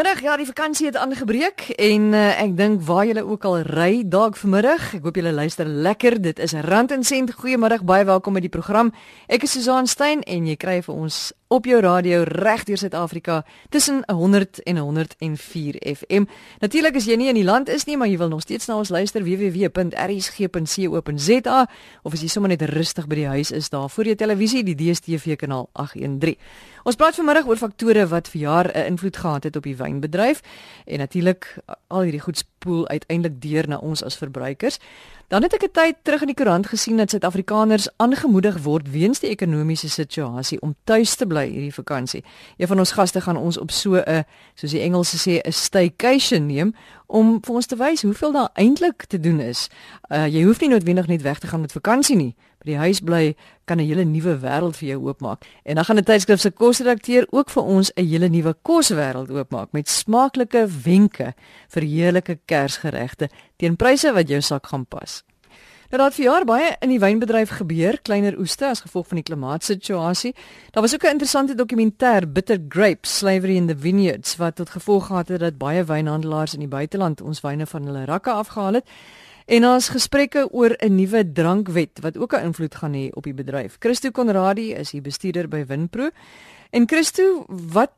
Goeiemiddag. Ja, die vakansie het aangebreek en uh, ek dink waar julle ook al ry dalk vanmiddag. Ek hoop julle luister lekker. Dit is Rand en Sent. Goeiemiddag. Baie welkom by die program. Ek is Susan Stein en jy kry vir ons op jou radio reg deur Suid-Afrika tussen 100 en 104 FM. Natuurlik as jy nie in die land is nie, maar jy wil nog steeds na ons luister www.rsg.co.za of as jy sommer net rustig by die huis is daar voor jou televisie, die DStv kanaal 813. Ons praat vanmiddag oor faktore wat vir jaar 'n invloed gehad het op die wynbedryf en natuurlik al hierdie goed spoel uiteindelik deur na ons as verbruikers. Dan het ek 'n tyd terug in die koerant gesien dat Suid-Afrikaners aangemoedig word weens die ekonomiese situasie om tuis te bly hierdie vakansie. Een van ons gaste gaan ons op so 'n soos die Engelse sê 'n staycation neem om vir ons te wys hoeveel daar eintlik te doen is. Uh jy hoef nie noodwendig net weg te gaan met vakansie nie. By die huis bly kan 'n hele nuwe wêreld vir jou oopmaak. En dan gaan 'n tydskrif se kosredakteur ook vir ons 'n hele nuwe koswêreld oopmaak met smaaklike wenke vir heerlike Kersgeregte teen pryse wat jou sak gaan pas. Nou dat vir jaar baie in die wynbedryf gebeur, kleiner oeste as gevolg van die klimaatsituasie. Daar was ook 'n interessante dokumentêr Bitter Grapes: Slavery in the Vineyards wat tot gevolg gehad het dat baie wynhandelaars in die buiteland ons wyne van hulle rakke afgehaal het. En ons gesprekke oor 'n nuwe drankwet wat ook 'n invloed gaan hê op die bedryf. Christo Konradi is die bestuurder by Winpro. En Christo, wat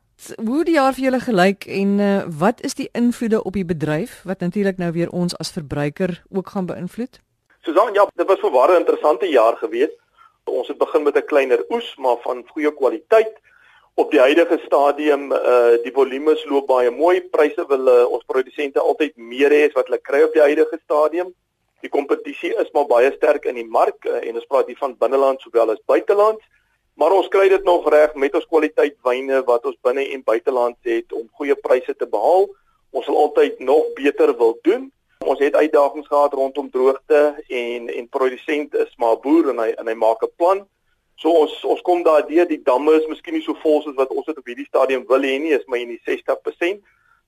hoe die jaar vir julle gelyk en uh, wat is die invloede op die bedryf wat natuurlik nou weer ons as verbruiker ook gaan beïnvloed? Susan, ja, dit was 'n ware interessante jaar gewees. Ons het begin met 'n kleiner oes, maar van goeie kwaliteit. Op die huidige stadium, uh die volumes loop baie mooi. Pryse wil uh, ons produsente altyd meer hê as wat hulle kry op die huidige stadium. Die kompetisie is maar baie sterk in die mark uh, en ons praat hier van binneland sowel as buiteland. Maar ons kry dit nog reg met ons kwaliteit wyne wat ons binne en buiteland het om goeie pryse te behaal. Ons sal altyd nog beter wil doen. Ons het uitdagings gehad rondom droogte en en produsent is maar boer en hy en hy maak 'n plan. So ons ons kom daar deur die damme is miskien nie so vol soos wat ons dit op hierdie stadium wil hê nie, is maar in die 60%.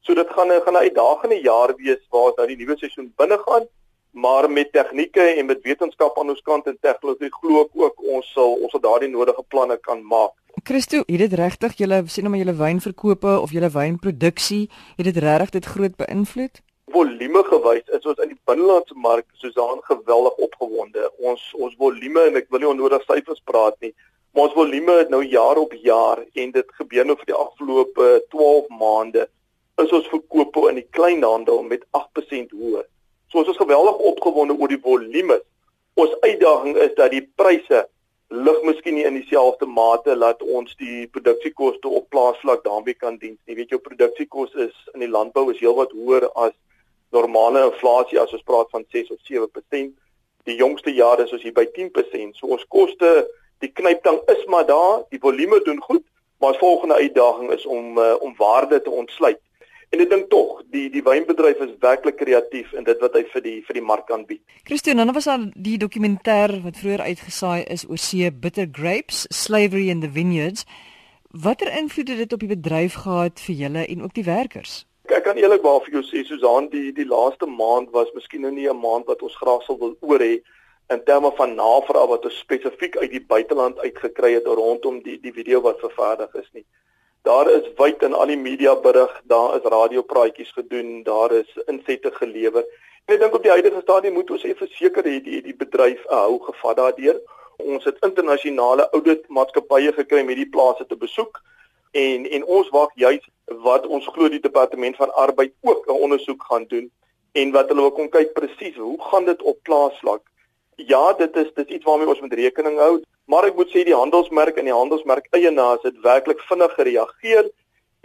So dit gaan 'n gaan 'n uitdagende jaar wees waar ons nou die nuwe seisoen binne gaan, maar met tegnieke en met wetenskap aan ons kant en tegnologie glo ek ook ons sal ons sal daardie nodige planne kan maak. Christo, het dit regtig julle sien nou maar julle wynverkope of julle wynproduksie, het dit regtig dit groot beïnvloed? Volume gewys is ons in die binnelandse mark soosaan geweldig opgewonde. Ons ons volume en ek wil nie onnodig syfers praat nie, maar ons volume het nou jaar op jaar en dit gebeur nou vir die afgelope 12 maande is ons verkope in die kleinhandel met 8% hoër. So ons is geweldig opgewonde oor die volume. Ons uitdaging is dat die pryse lig miskien nie in dieselfde mate dat ons die produksiekoste op plaasvlak daarmee kan dien. Jy weet jou produksiekoste is in die landbou is heelwat hoër as normale inflasie as ons praat van 6 of 7%. Die jongste jare is ons hier by 10%. So ons koste, die knyptang is maar daar, die volume doen goed, maar ons volgende uitdaging is om uh, om waarde te ontsluit. En ek dink tog, die die wynbedryf is werklik kreatief in dit wat hy vir die vir die mark aanbied. Christian, dan was daar die dokumentêr wat vroeër uitgesaai is oor see Bitter Grapes, Slavery in the Vineyards. Watter invloed het dit op die bedryf gehad vir julle en ook die werkers? Ek kan eerlikwaar vir jou sê Susan, die die laaste maand was miskien nou nie 'n maand wat ons graag sou wil oor hê in terme van navraag wat ons spesifiek uit die buiteland uitgekry het rondom die die video wat vervaardig is nie. Daar is wyd in al die media berig, daar is radiopraatjies gedoen, daar is insette gelewer. En ek dink op die huidige stadium moet ons effe seker hê die die bedryf hou gevat daardeur. Ons het internasionale audit maatskappye gekry om hierdie plase te besoek en en ons wag juis wat ons glo die departement van arbeid ook 'n ondersoek gaan doen en wat hulle ook kom kyk presies hoe gaan dit op plaasvlak ja dit is dit is iets waarmee ons moet rekening hou maar ek moet sê die handelsmerk en die handelsmerk eienaars het werklik vinnig gereageer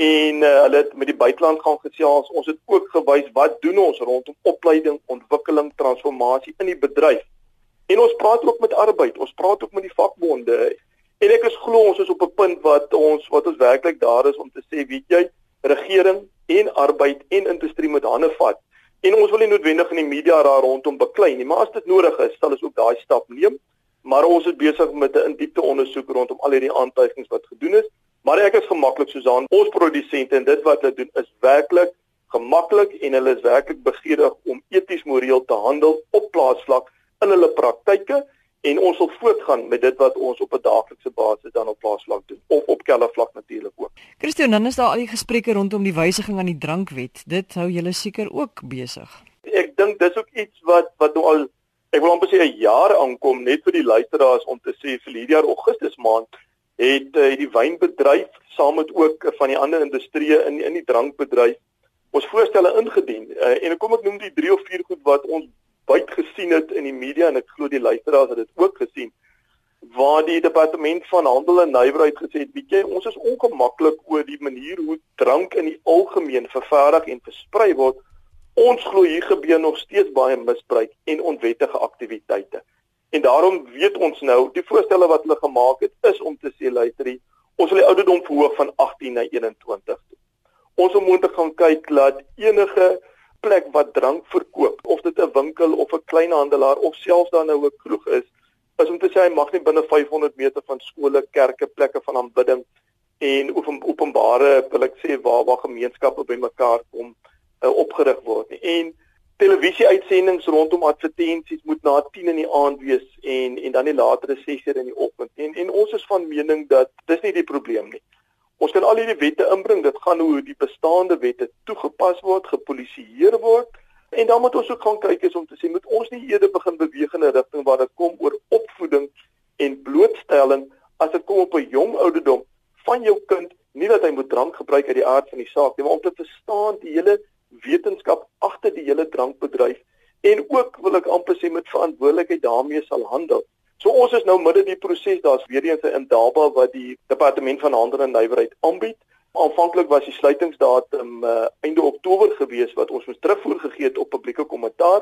en uh, hulle het met die buiteland gaan gesels. Ons het ook gewys wat doen ons rondom opleiding ontwikkeling transformasie in die bedryf en ons praat ook met arbeid ons praat ook met die vakbonde En ek is glo ons is op 'n punt wat ons wat ons werklik daar is om te sê, weet jy, regering en arbeid en industrie moet hande vat. En ons wil nie noodwendig in die media daar rondom beklei nie, maar as dit nodig is, sal ons ook daai stap neem. Maar ons is besig met 'n indiepte ondersoek rondom al hierdie aantuigings wat gedoen is. Maar ek is gemaklik Susan, ons produsente en dit wat hulle doen is werklik gemaklik en hulle is werklik begeerig om eties moreel te handel op plaasvlak in hulle praktyke en ons wil voortgaan met dit wat ons op 'n daaglikse basis dan op plaasvlak doen of op kellervlak natuurlik ook. Christian, dan is daar al die gesprekke rondom die wysiging aan die drankwet. Dit hou julle seker ook besig. Ek dink dis ook iets wat wat nou al ek wil amper sê 'n jaar aankom net vir die luisteraars om te sê vir hierdie jaar Augustus maand het uh, die wynbedryf saam met ook van die ander industrieë in in die drankbedryf ons voorstelle ingedien. Uh, en kom ek noem die 3 of 4 goed wat ons buit gesien het in die media en ek glo die luisteraars het dit ook gesien waar die departement van handel en nywerheid gesê het, weet jy, ons is ongemaklik oor die manier hoe drank in die algemeen vervaardig en versprei word. Ons glo hier gebeur nog steeds baie misbruik en onwettige aktiwiteite. En daarom weet ons nou, die voorstelle wat hulle gemaak het is om te sê luisterie, ons wil die ouderdom verhoog van 18 na 21 toe. Ons moet gaan kyk dat enige plek wat drank verkoop, of dit 'n winkel of 'n kleinhandelaar of selfs dan nou 'n kroeg is, is om te sê hy mag nie binne 500 meter van skole, kerke, plekke van aanbidding en openbare, wil ek sê waar waar gemeenskappe bymekaar kom, uh, opgerig word nie. En televisieuitsendings rondom advertensies moet na 10 in die aand wees en en dan die latere 6 in die oggend. En en ons is van mening dat dis nie die probleem nie. Ons kan al hierdie wette inbring. Dit gaan hoe die bestaande wette toegepas word, gepolisieer word. En dan moet ons ook gaan kyk is om te sê moet ons nie eerder begin beweeg in 'n rigting waar dit kom oor opvoeding en blootstelling as dit kom op 'n jong ouderdom van jou kind, nie dat hy moet drank gebruik uit die aard van die saak nie, maar om te verstaan die hele wetenskap agter die hele drankbedryf en ook wil ek amper sê met verantwoordelikheid daarmee sal handel. So ons is nou midde die proses. Daar's weer eens 'n indaba wat die departement van handel en nywerheid aanbied. Aanvanklik was die sluitingsdatum uh, einde Oktober gewees wat ons moes terugvoer gegee het op publieke kommentaar.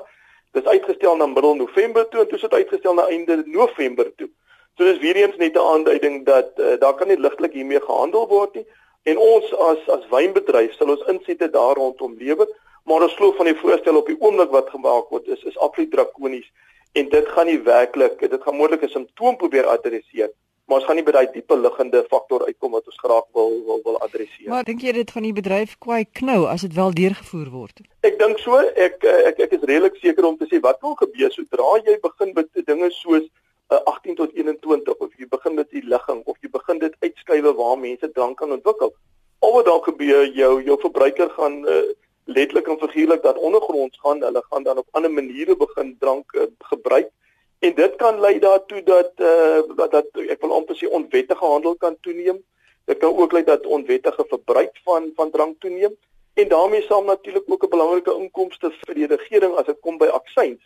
Dit is uitgestel na middel November toe en toe is dit uitgestel na einde November toe. So dis weer eens net 'n aanduiding dat uh, daar kan nie ligtelik hiermee gehandel word nie en ons as as wynbedryf sal ons insette daar rondom lewer, maar ons glo van die voorstel op die oomblik wat gemaak word is is absoluut drakonies en dit gaan nie werklik dit gaan moontlik 'n simptoom probeer adresseer maar ons gaan nie by daai diepe liggende faktor uitkom wat ons graag wil wil wil adresseer. Maar dink jy dit gaan die bedryf kwai knou as dit wel deurgevoer word? Ek dink so. Ek ek ek is redelik seker om te sê wat gaan gebeur sodra jy begin met dinge soos uh, 18 tot 21 of jy begin met die ligging of jy begin dit uitskuif waar mense drank kan ontwikkel. Al wat daar gebeur jou jou verbruiker gaan uh, letterlik en figuurlik dat ondergronds gaan, hulle gaan dan op ander maniere begin drank uh, gebruik en dit kan lei daartoe dat uh, dat, dat ek wil amper sê onwettige handel kan toeneem. Dit kan ook lei dat onwettige verbruik van van drank toeneem en daarmee saam natuurlik ook 'n belangrike inkomste vir die regering as dit kom by aksies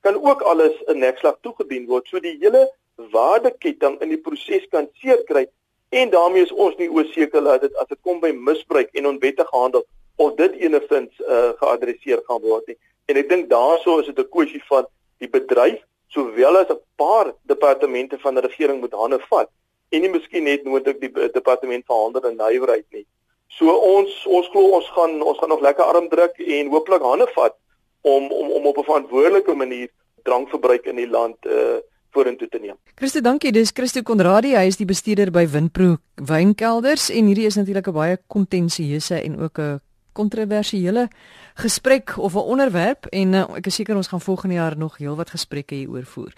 kan ook alles in nekslag toegedien word. So die hele waardeketting in die proses kan seer kry en daarmee is ons nie oorseker dat dit as dit kom by misbruik en onwettige handel of dit enigstens uh, geadresseer gaan word nie. En ek dink daaroor is dit 'n kwessie van die bedryf sowel as 'n paar departemente van die regering moet hande vat en nie miskien net noodlik die departement van handel en nywerheid nie. So ons ons glo ons gaan ons gaan nog lekker arm druk en hooplik hande vat om om om op 'n verantwoordelike manier drankverbruik in die land uh vorentoe te neem. Christo, dankie. Dis Christo Konradi. Hy is die bestuurder by Windpro Wynkelders en hierdie is natuurlik 'n baie kontensieuse en ook 'n kontroversiële gesprek of 'n onderwerp en uh, ek is seker ons gaan volgende jaar nog heelwat gesprekke hieroor voer.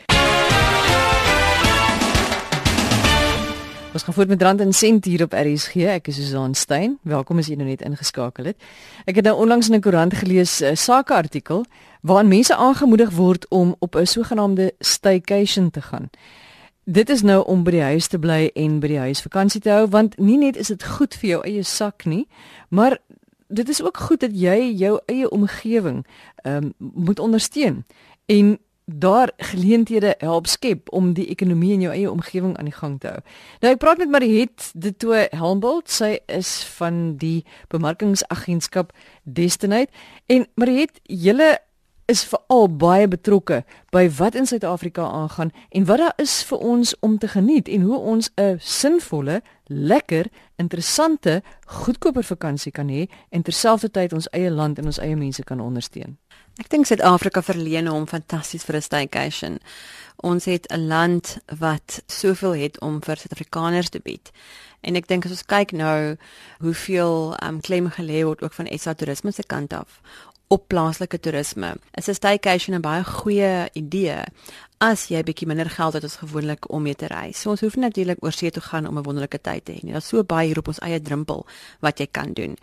Ons gaan voort met Rand en Sent hier op RSG. Ek is Susan Stein. Welkom as jy nou net ingeskakel het. Ek het nou onlangs in 'n koerant gelees 'n uh, sake artikel waarin mense aangemoedig word om op 'n sogenaamde staycation te gaan. Dit is nou om by die huis te bly en by die huis vakansie te hou want nie net is dit goed vir jou eie sak nie, maar dit is ook goed dat jy jou eie omgewing ehm um, moet ondersteun en daar geleenthede help skep om die ekonomie in jou eie omgewing aan die gang te hou. Nou ek praat met Mariet de Tooy Helmbold, sy is van die bemarkingsagentskap Destinate en Mariet, julle is veral baie betrokke by wat in Suid-Afrika aangaan en wat daar is vir ons om te geniet en hoe ons 'n sinvolle, lekker, interessante, goedkoper vakansie kan hê en terselfdertyd ons eie land en ons eie mense kan ondersteun. Ek dink Suid-Afrika verleen hom fantasties vir 'n staycation. Ons het 'n land wat soveel het om vir Suid-Afrikaners te bied. En ek dink as ons kyk nou hoeveel um klem gelê word ook van SA toerisme se kant af op plaaslike toerisme. Is 'n staycation 'n baie goeie idee as jy bietjie minder geld het as gewoonlik om mee te reis. So ons hoef natuurlik oor see toe gaan om 'n wonderlike tyd te hê nie. Daar's so baie hier op ons eie drempel wat jy kan doen.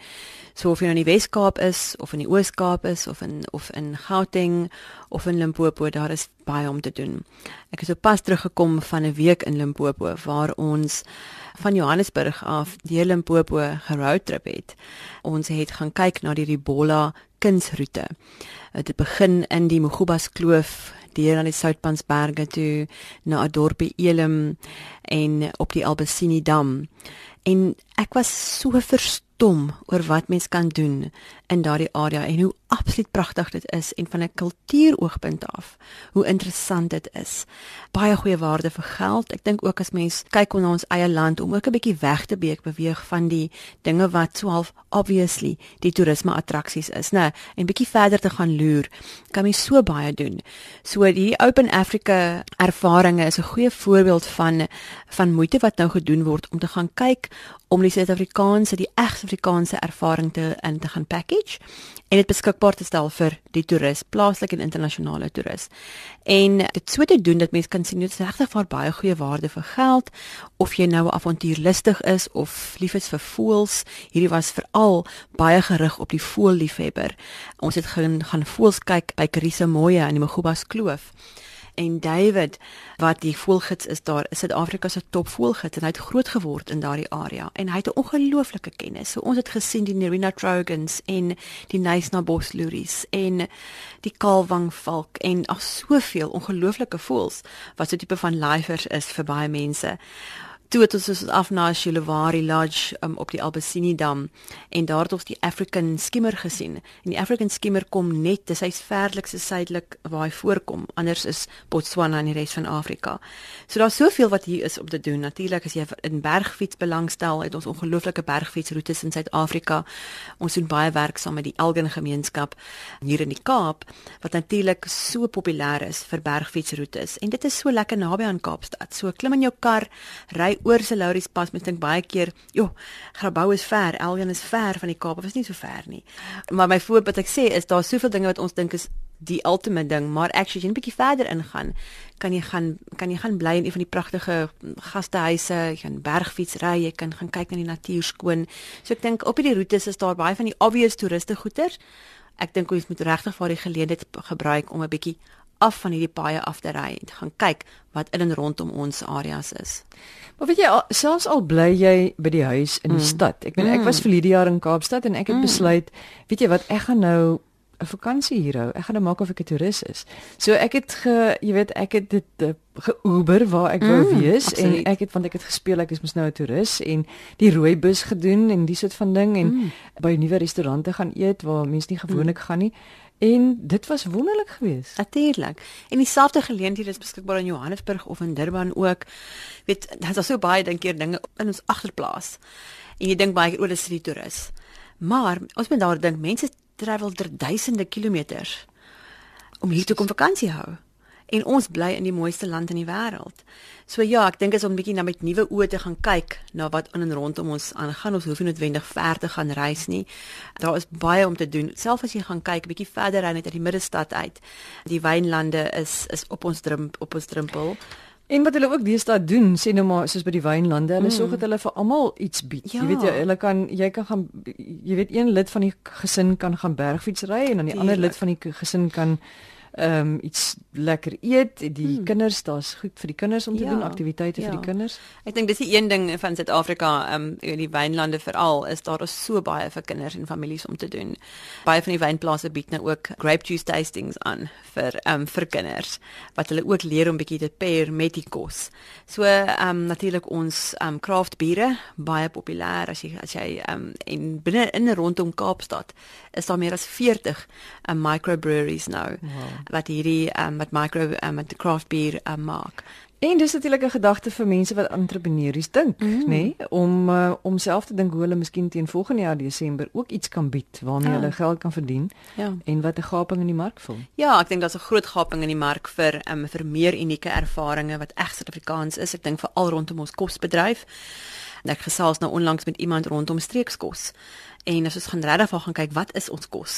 So of jy nou in die Wes-Kaap is of in die Oos-Kaap is of in of in Gauteng of in Limpopo, daar is baie om te doen. Ek het sopas teruggekom van 'n week in Limpopo waar ons van Johannesburg af deur Limpopo geroadtrip het. Ons het gaan kyk na die Ribolla kunsroete. Dit begin in die Mogubas Kloof deur aan die Soutpansberge toe na 'n dorpie Elim en op die Albesini dam. En ek was so verstom oor wat mens kan doen in daardie area en hoe absoluut pragtig dit is en van 'n kultuuroogpunt af hoe interessant dit is. Baie goeie waarde vir geld. Ek dink ook as mens kyk na ons eie land om ook 'n bietjie weg te beek beweeg van die dinge wat so half obviously die toerisme attraksies is, né? En bietjie verder te gaan loer, kan mens so baie doen. So die Open Africa ervarings is 'n goeie voorbeeld van van moeite wat nou gedoen word om te gaan kyk om die Suid-Afrikaanse, die egte Afrikaanse ervaring te in te gaan package en dit beskikbaar te stel vir die toerist, plaaslike en internasionale toerist. En dit so te doen dat mense kan sien dit is regtig vir baie goeie waarde vir geld of jy nou 'n avontuurlustig is of lief is vir voëls. Hierdie was veral baie gerig op die voëlliefhebber. Ons het gaan gaan voëls kyk by Karisa Moya in die Mogubas Kloof en David wat die voelgids is daar is Suid-Afrika se top voelgids en hy het groot geword in daardie area en hy het 'n ongelooflike kennis. So ons het gesien die Nerina Trogans en die Nysna Bosluries en die Kaalwang valk en ag soveel ongelooflike voels wat so tipe van lifers is vir baie mense toe het ons ons af na Shilovari Lodge um, op die Albesini dam en daar het ons die African skimmer gesien. En die African skimmer kom net, dis hy's verdelikste suidelik waar hy voorkom. Anders is Botswana en die res van Afrika. So daar's soveel wat hier is om te doen. Natuurlik as jy in bergfiets belangstel, het ons ongelooflike bergfietsroetes in Suid-Afrika. Ons doen baie werk saam met die Elgin gemeenskap hier in die Kaap wat natuurlik so populêr is vir bergfietsroetes. En dit is so lekker naby aan Kaapstad. So klim in jou kar, ry oor se Lauries pas met dink baie keer, joh, Grabouw is ver, Elgin is ver van die Kaap, is nie so ver nie. Maar my voorbeeld wat ek sê is daar soveel dinge wat ons dink is die ultimate ding, maar actually jy 'n bietjie verder ingaan, kan jy gaan kan jy gaan bly in een van die pragtige gastehuise, jy kan bergfiets ry, jy kan gaan kyk na die natuur skoon. So ek dink op hierdie roetes is daar baie van die obvious toeriste goeder. Ek dink ons moet regtig vir die geleentheid gebruik om 'n bietjie af van hierdie paaie af te ry en gaan kyk wat in en rondom ons areas is. Maar weet jy selfs al bly jy by die huis in die mm. stad. Ek bedoel ek was mm. vir hierdie jaar in Kaapstad en ek het mm. besluit, weet jy wat, ek gaan nou 'n vakansie hier hou. Ek gaan nou maak of ek 'n toerist is. So ek het ge, jy weet, ek het dit uh, ge-Uber waar ek mm, wou wees absoluut. en ek het want ek het gespeel ek is mos nou 'n toerist en die rooi bus gedoen en die soort van ding en mm. by nuwe restaurante gaan eet waar mense nie gewoonlik mm. gaan nie. En dit was wonderlik geweest. Natuurlik. En dieselfde geleenthede is beskikbaar in Johannesburg of in Durban ook. Weet, daar's so baie dink keer dinge in ons agterplaas. En jy dink baie oor dis die toerist. Maar ons moet daar dink mense travel ter duisende kilometers om hier te kom vakansie hou en ons bly in die mooiste land in die wêreld. So ja, ek dink is om 'n bietjie na met nuwe oë te gaan kyk na wat in en rondom ons aangaan. Ons hoef nie noodwendig ver te gaan reis nie. Daar is baie om te doen. Selfs as jy gaan kyk bietjie verder net uit die middestad uit. Die wynlande is is op ons drempel op ons drempel. En wat hulle ook deesdae doen, sê nou maar soos by die wynlande, hulle mm. sorg dat hulle vir almal iets bied. Ja. Jy weet jy, hulle kan jy kan gaan jy weet een lid van die gesin kan gaan bergfiets ry en dan die Tuurlijk. ander lid van die gesin kan ehm um, iets lekker eet, die hmm. kinders, daar's goed vir die kinders om te ja, doen, aktiwiteite ja. vir die kinders. Ek dink dis die een ding van Suid-Afrika, ehm um, die wynlande veral, is daar is so baie vir kinders en families om te doen. Baie van die wynplase bied nou ook grape juice tastings aan vir ehm um, vir kinders wat hulle ook leer om bietjie te pair met die kos. So ehm um, natuurlik ons ehm um, craft biere baie populêr as jy as jy ehm um, en binne in rondom Kaapstad is daar meer as 40 um, microbreweries nou. Wow wat hierdie um, wat micro um, met craft beer um, maak. En dis natuurlik 'n gedagte vir mense wat entrepreneurs dink, mm. nê, nee? om uh, om self te dink hoe hulle miskien teen volgende jaar Desember ook iets kan bied waarmee ja. hulle geld kan verdien. Ja. En wat 'n gaping in die mark vul. Ja, ek dink daar's 'n groot gaping in die mark vir um, vir meer unieke ervarings wat reg Suid-Afrikaans is. Ek dink veral rondom ons kosbedryf. Ek gesels nou onlangs met iemand rondom streekskos En as ons gaan regtig van gaan kyk wat is ons kos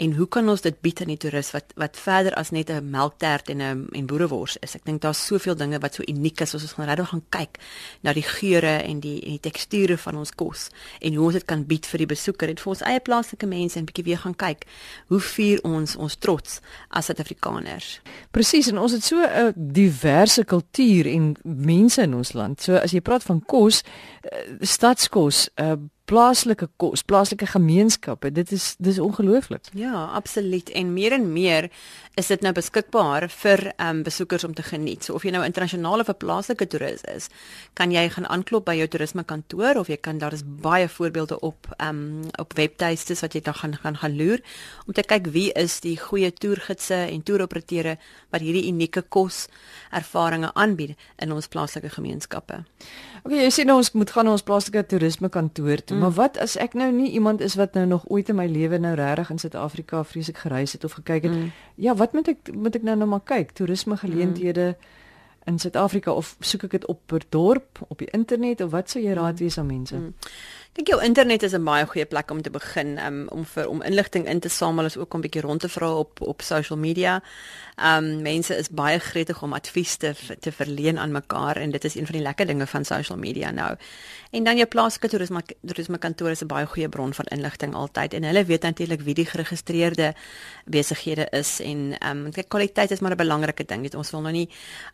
en hoe kan ons dit bied aan die toerist wat wat verder as net 'n melktert en 'n en boerewors is. Ek dink daar's soveel dinge wat so uniek is as ons gaan regtig gaan kyk na die geure en die en die teksture van ons kos en hoe ons dit kan bied vir die besoeker en vir ons eie plaaslike mense en bietjie weer gaan kyk hoe vier ons ons trots as Suid-Afrikaners. Presies en ons het so 'n diverse kultuur en mense in ons land. So as jy praat van kos, uh, stadskos, uh, plaaslike kos, plaaslike gemeenskappe. Dit is dis ongelooflik. Ja, absoluut. En meer en meer is dit nou beskikbaar vir ehm um, besoekers om te geniet. So of jy nou internasionale of plaaslike toerist is, kan jy gaan aanklop by jou toerisme kantoor of jy kan daar is baie voorbeelde op ehm um, op webtuistes wat jy dan gaan gaan gaan loer om te kyk wie is die goeie toergidse en toeroperateurs wat hierdie unieke kos ervarings aanbied in ons plaaslike gemeenskappe. Okay, jy sê nou ons moet gaan na ons plaaslike toerisme kantoor toe, mm. maar wat as ek nou nie iemand is wat nou nog ooit in my lewe nou regtig in Suid-Afrika vreeslik gereis het of gekyk het. Mm. Ja, wat moet ek moet ek nou nou maar kyk? Toerisme geleenthede mm. in Suid-Afrika of soek ek dit op per dorp, op die internet of wat sou jy raad mm. wees aan mense? Mm. Dink jou internet is 'n baie goeie plek om te begin um, om vir om inligting in te samel is ook om 'n bietjie rond te vra op op social media. Um mense is baie gretig om advies te te verleen aan mekaar en dit is een van die lekker dinge van social media nou. En dan jou plaaslike toerisme toerisme kantoor is 'n baie goeie bron van inligting altyd en hulle weet natuurlik wie die geregistreerde besighede is en um kyk kwaliteit is maar 'n belangrike ding. Dit ons wil nou nie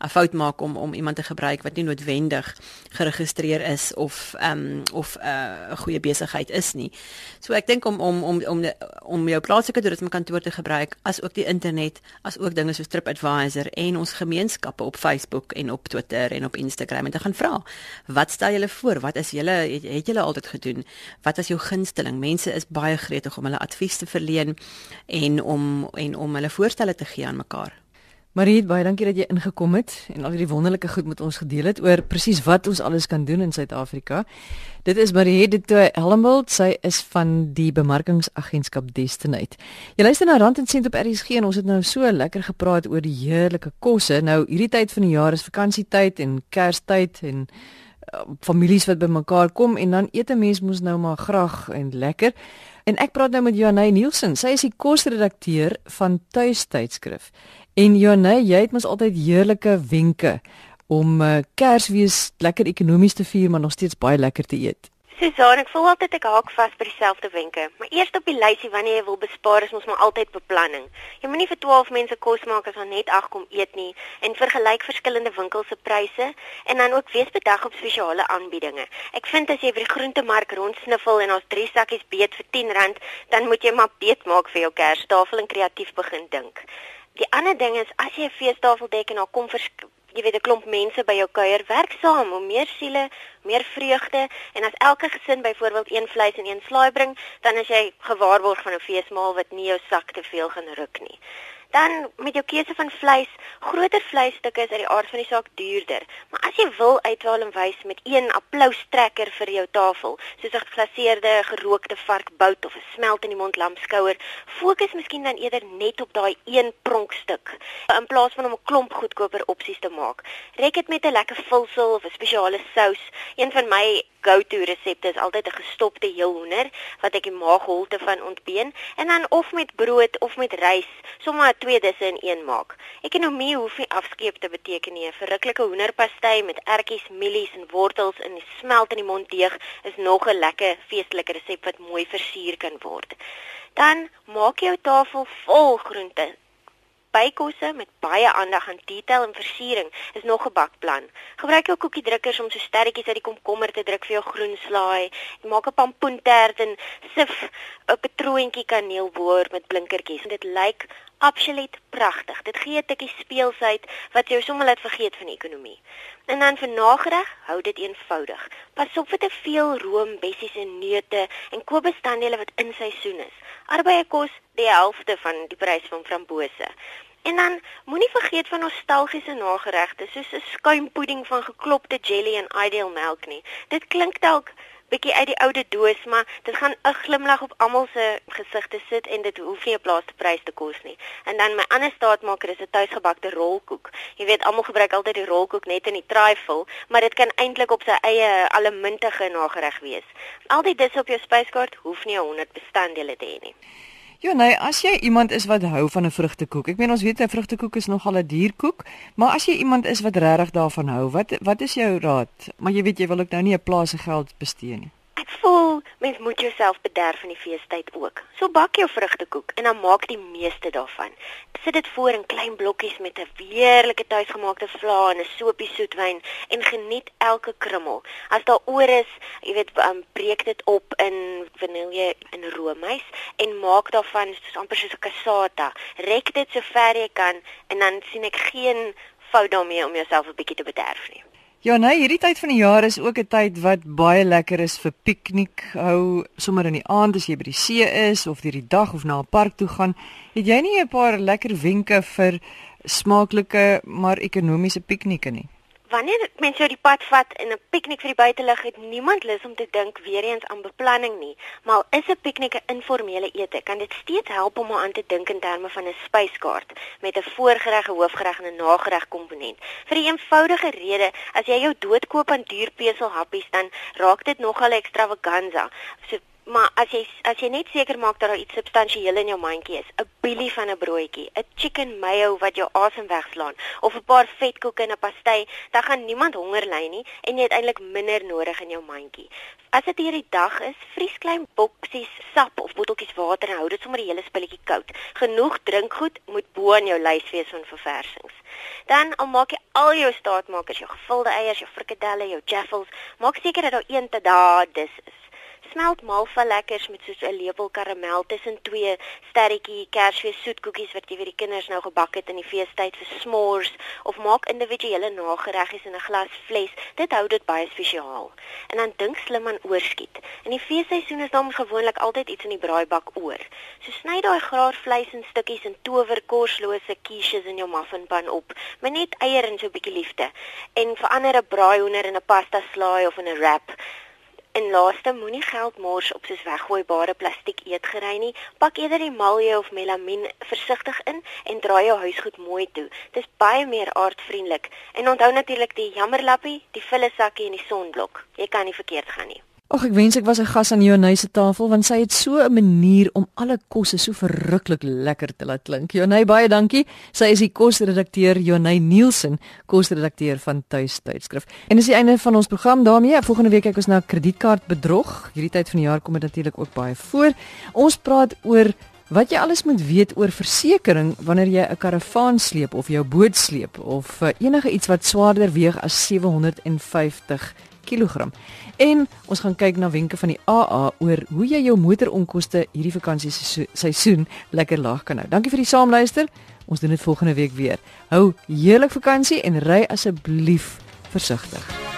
'n fout maak om om iemand te gebruik wat nie noodwendig geregistreer is of um of 'n uh, 'n goeie besigheid is nie. So ek dink om om om om om jou plaaslike toerisme kantoor te gebruik as ook die internet, as ook dinge soos TripAdvisor en ons gemeenskappe op Facebook en op Twitter en op Instagram en te gaan vra. Wat stel julle voor? Wat is julle het, het julle altyd gedoen? Wat is jou gunsteling? Mense is baie gretig om hulle advies te verleen en om en om hulle voorstelle te gee aan mekaar. Marie, baie dankie dat jy ingekom het en al hierdie wonderlike goed met ons gedeel het oor presies wat ons alles kan doen in Suid-Afrika. Dit is Marie de Tooy Helmbold, sy is van die bemarkingsagentskap Destinate. Jy luister na Rand en Sent op RSG en ons het nou so lekker gepraat oor die heerlike kosse. Nou hierdie tyd van die jaar is vakansietyd en Kerstyd en uh, families wat bymekaar kom en dan eet 'n mens mos nou maar graag en lekker. En ek praat nou met Joanne Nielsen. Sy is die kosredakteur van Tuis Tydskrif. En Jonne, jy het mos altyd heerlike wenke om uh, Kersfees lekker ekonomies te vier, maar nog steeds baie lekker te eet. Susan, ek voel altyd ek haak vas by dieselfde wenke. Maar eers op die lysie wanneer jy wil bespaar is ons maar altyd beplanning. Jy moenie vir 12 mense kos maak as ons net ag kom eet nie en vergelyk verskillende winkels se pryse en dan ook wees bedag op spesiale aanbiedinge. Ek vind as jy by die groentemark rondsniffel en ons drie sakkies beet vir R10, dan moet jy maar beet maak vir jou Kerstafel en kreatief begin dink. Die ander ding is as jy 'n feestafel dek en daar kom jy weet 'n klomp mense by jou kuier, werk saam om meer siele, meer vreugde en as elke gesin byvoorbeeld een vleis en een slaai bring, dan is jy gewaarborg van 'n feesmaal wat nie jou sak te veel gaan ruk nie. Dan met jou keuse van vleis, groter vleisstukke is uit die aard van die saak duurder. Maar as jy wil uitwaal en wys met een applaustrekker vir jou tafel, soos 'n geglaseerde gerookte varkbout of 'n smelt in die mond lamskouer, fokus miskien dan eerder net op daai een pronkstuk in plaas van om 'n klomp goedkoper opsies te maak. Rek dit met 'n lekker vulsel of 'n spesiale sous. Een van my go-to resepte is altyd 'n gestopte heelhoender wat ek die maagholte van ontbeen en dan of met brood of met rys, sommer twee disse in een maak. Ekonomie hoef nie afskeep te beteken nie. 'n Verruklike hoenderpastei met ertjies, mielies en wortels in die smelt in die mond deeg is nog 'n lekker feestelike resep wat mooi versier kan word. Dan maak jou tafel vol groente, bykosse met baie aandag aan detail en versiering is nog 'n bakplan. Gebruik jou koekiedrukkers om so sterretjies uit die komkommer te druk vir jou groenslaai. Maak 'n pampoentert en sif 'n patroontjie kaneelboor met blinkertjies. Dit lyk absoluut pragtig. Dit gee 'n tikkie speelsheid wat jou sommer laat vergeet van die ekonomie. En dan vir nagereg, hou dit eenvoudig. Pas op vir te veel room, bessies en neute en koop bestanddele wat in seisoen is. Arbeie kos die helfte van die prys van frambose. En dan moenie vergeet van nostalgiese nageregte soos 'n skuimpudding van geklopte jelly en ideal melk nie. Dit klink dalk bietjie uit die oude doos, maar dit gaan 'n glimlag op almal se gesigte sit en dit hoef nie 'n plaaste prys te kos nie. En dan my ander staatmaker is 'n tuisgebakte rolkoek. Jy weet almal gebruik altyd die rolkoek net in die trifle, maar dit kan eintlik op sy eie allemintige nagereg wees. Al die dis op jou spyskaart hoef nie 100 bestanddele te hê nie. Ja nee, as jy iemand is wat hou van 'n vrugtekoek. Ek meen ons weet 'n vrugtekoek is nogal 'n dierkoek, maar as jy iemand is wat regtig daarvan hou, wat wat is jou raad? Maar jy weet jy wil ook nou nie 'n plaas se geld bestee nie. Voel mens moet jouself bederf in die feestyd ook. So bak jou vrugtekoek en dan maak die meeste daarvan. Sit dit voor in klein blokkies met 'n heerlike tuisgemaakte vla en 'n sopie soetwyn en geniet elke krummel. As daar oor is, jy weet, um, breek dit op in vanilje en roomys en maak daarvan soos amper soos 'n cassata. Rek dit so ver jy kan en dan sien ek geen fout daarmee om jouself 'n bietjie te bederf nie. Ja, nee, hierdie tyd van die jaar is ook 'n tyd wat baie lekker is vir piknik hou, sommer in die aand as jy by die see is of deur die dag of na 'n park toe gaan. Het jy nie 'n paar lekker wenke vir smaaklike maar ekonomiese piknieke nie? Wanneer mense jou die pad vat in 'n piknik vir die buitelug het niemand lus om te dink weer eens aan beplanning nie. Maar is 'n piknik 'n informele ete kan dit steeds help om aan te dink in terme van 'n spyskaart met 'n voorgereg, 'n hoofgereg en 'n nagereg komponent. Vir 'n eenvoudige rede as jy jou doodkoop aan duur peselhappies dan raak dit nogal extravaganza. So Maar as jy as jy net seker maak dat daar iets substansieel in jou mandjie is, 'n billie van 'n broodjie, 'n chicken mayo wat jou asem wegslaan of 'n paar vetkoeke en 'n pasty, dan gaan niemand honger ly nie en jy het eintlik minder nodig in jou mandjie. As dit hierdie dag is, vries klein boksies sap of botteltjies water en hou dit sommer die hele spulletjie koud. Genoeg drinkgoed moet bo in jou lys wees van verversings. Dan al maak jy al jou staatmakers, jou gevulde eiers, jou frikadelle, jou jaffles, maak seker dat daar een te daai dis is smelt malva lekkers met soos 'n lepel karamel tussen twee sterretjie kersfees soetkoekies wat jy vir die kinders nou gebak het in die feestyd vir s'mores of maak individuele nagereggies in 'n glas fles. Dit hou dit baie spesiaal. En dan dink slim aan oorskiet. In die feesseisoen is daar gewoonlik altyd iets in die braaibak oor. So sny daai graar vleis in stukkies en tower korslose quiches in jou muffinpan op. Met net eier en so 'n bietjie liefde. En verander 'n braaihoender in 'n pasta slaai of in 'n wrap. En laaste moenie geld mors op soos weggooibare plastiek eetgerei nie. Pak eerder die malje of melamien versigtig in en draai jou huisgoed mooi toe. Dis baie meer aardvriendelik. En onthou natuurlik die jammerlappie, die vulle sakkie en die sonblok. Jy kan nie verkeerd gaan nie. Ag ek wens ek was 'n gas aan Jonay se tafel want sy het so 'n manier om alle kosse so verruklik lekker te laat klink. Jonay baie dankie. Sy is die kosredakteur Jonay Nielsen, kosredakteur van Tuis Tydskrif. En dis die einde van ons program daarmee. Volgende week kyk ons na kredietkaartbedrog. Hierdie tyd van die jaar kom dit natuurlik ook baie voor. Ons praat oor Wat jy alles moet weet oor versekerings wanneer jy 'n karavaan sleep of jou boot sleep of uh, enige iets wat swaarder weeg as 750 kg. En ons gaan kyk na wenke van die AA oor hoe jy jou motoronkoste hierdie vakansie seisoen lekker laag kan hou. Dankie vir die saamluister. Ons doen dit volgende week weer. Hou heerlik vakansie en ry asseblief versigtig.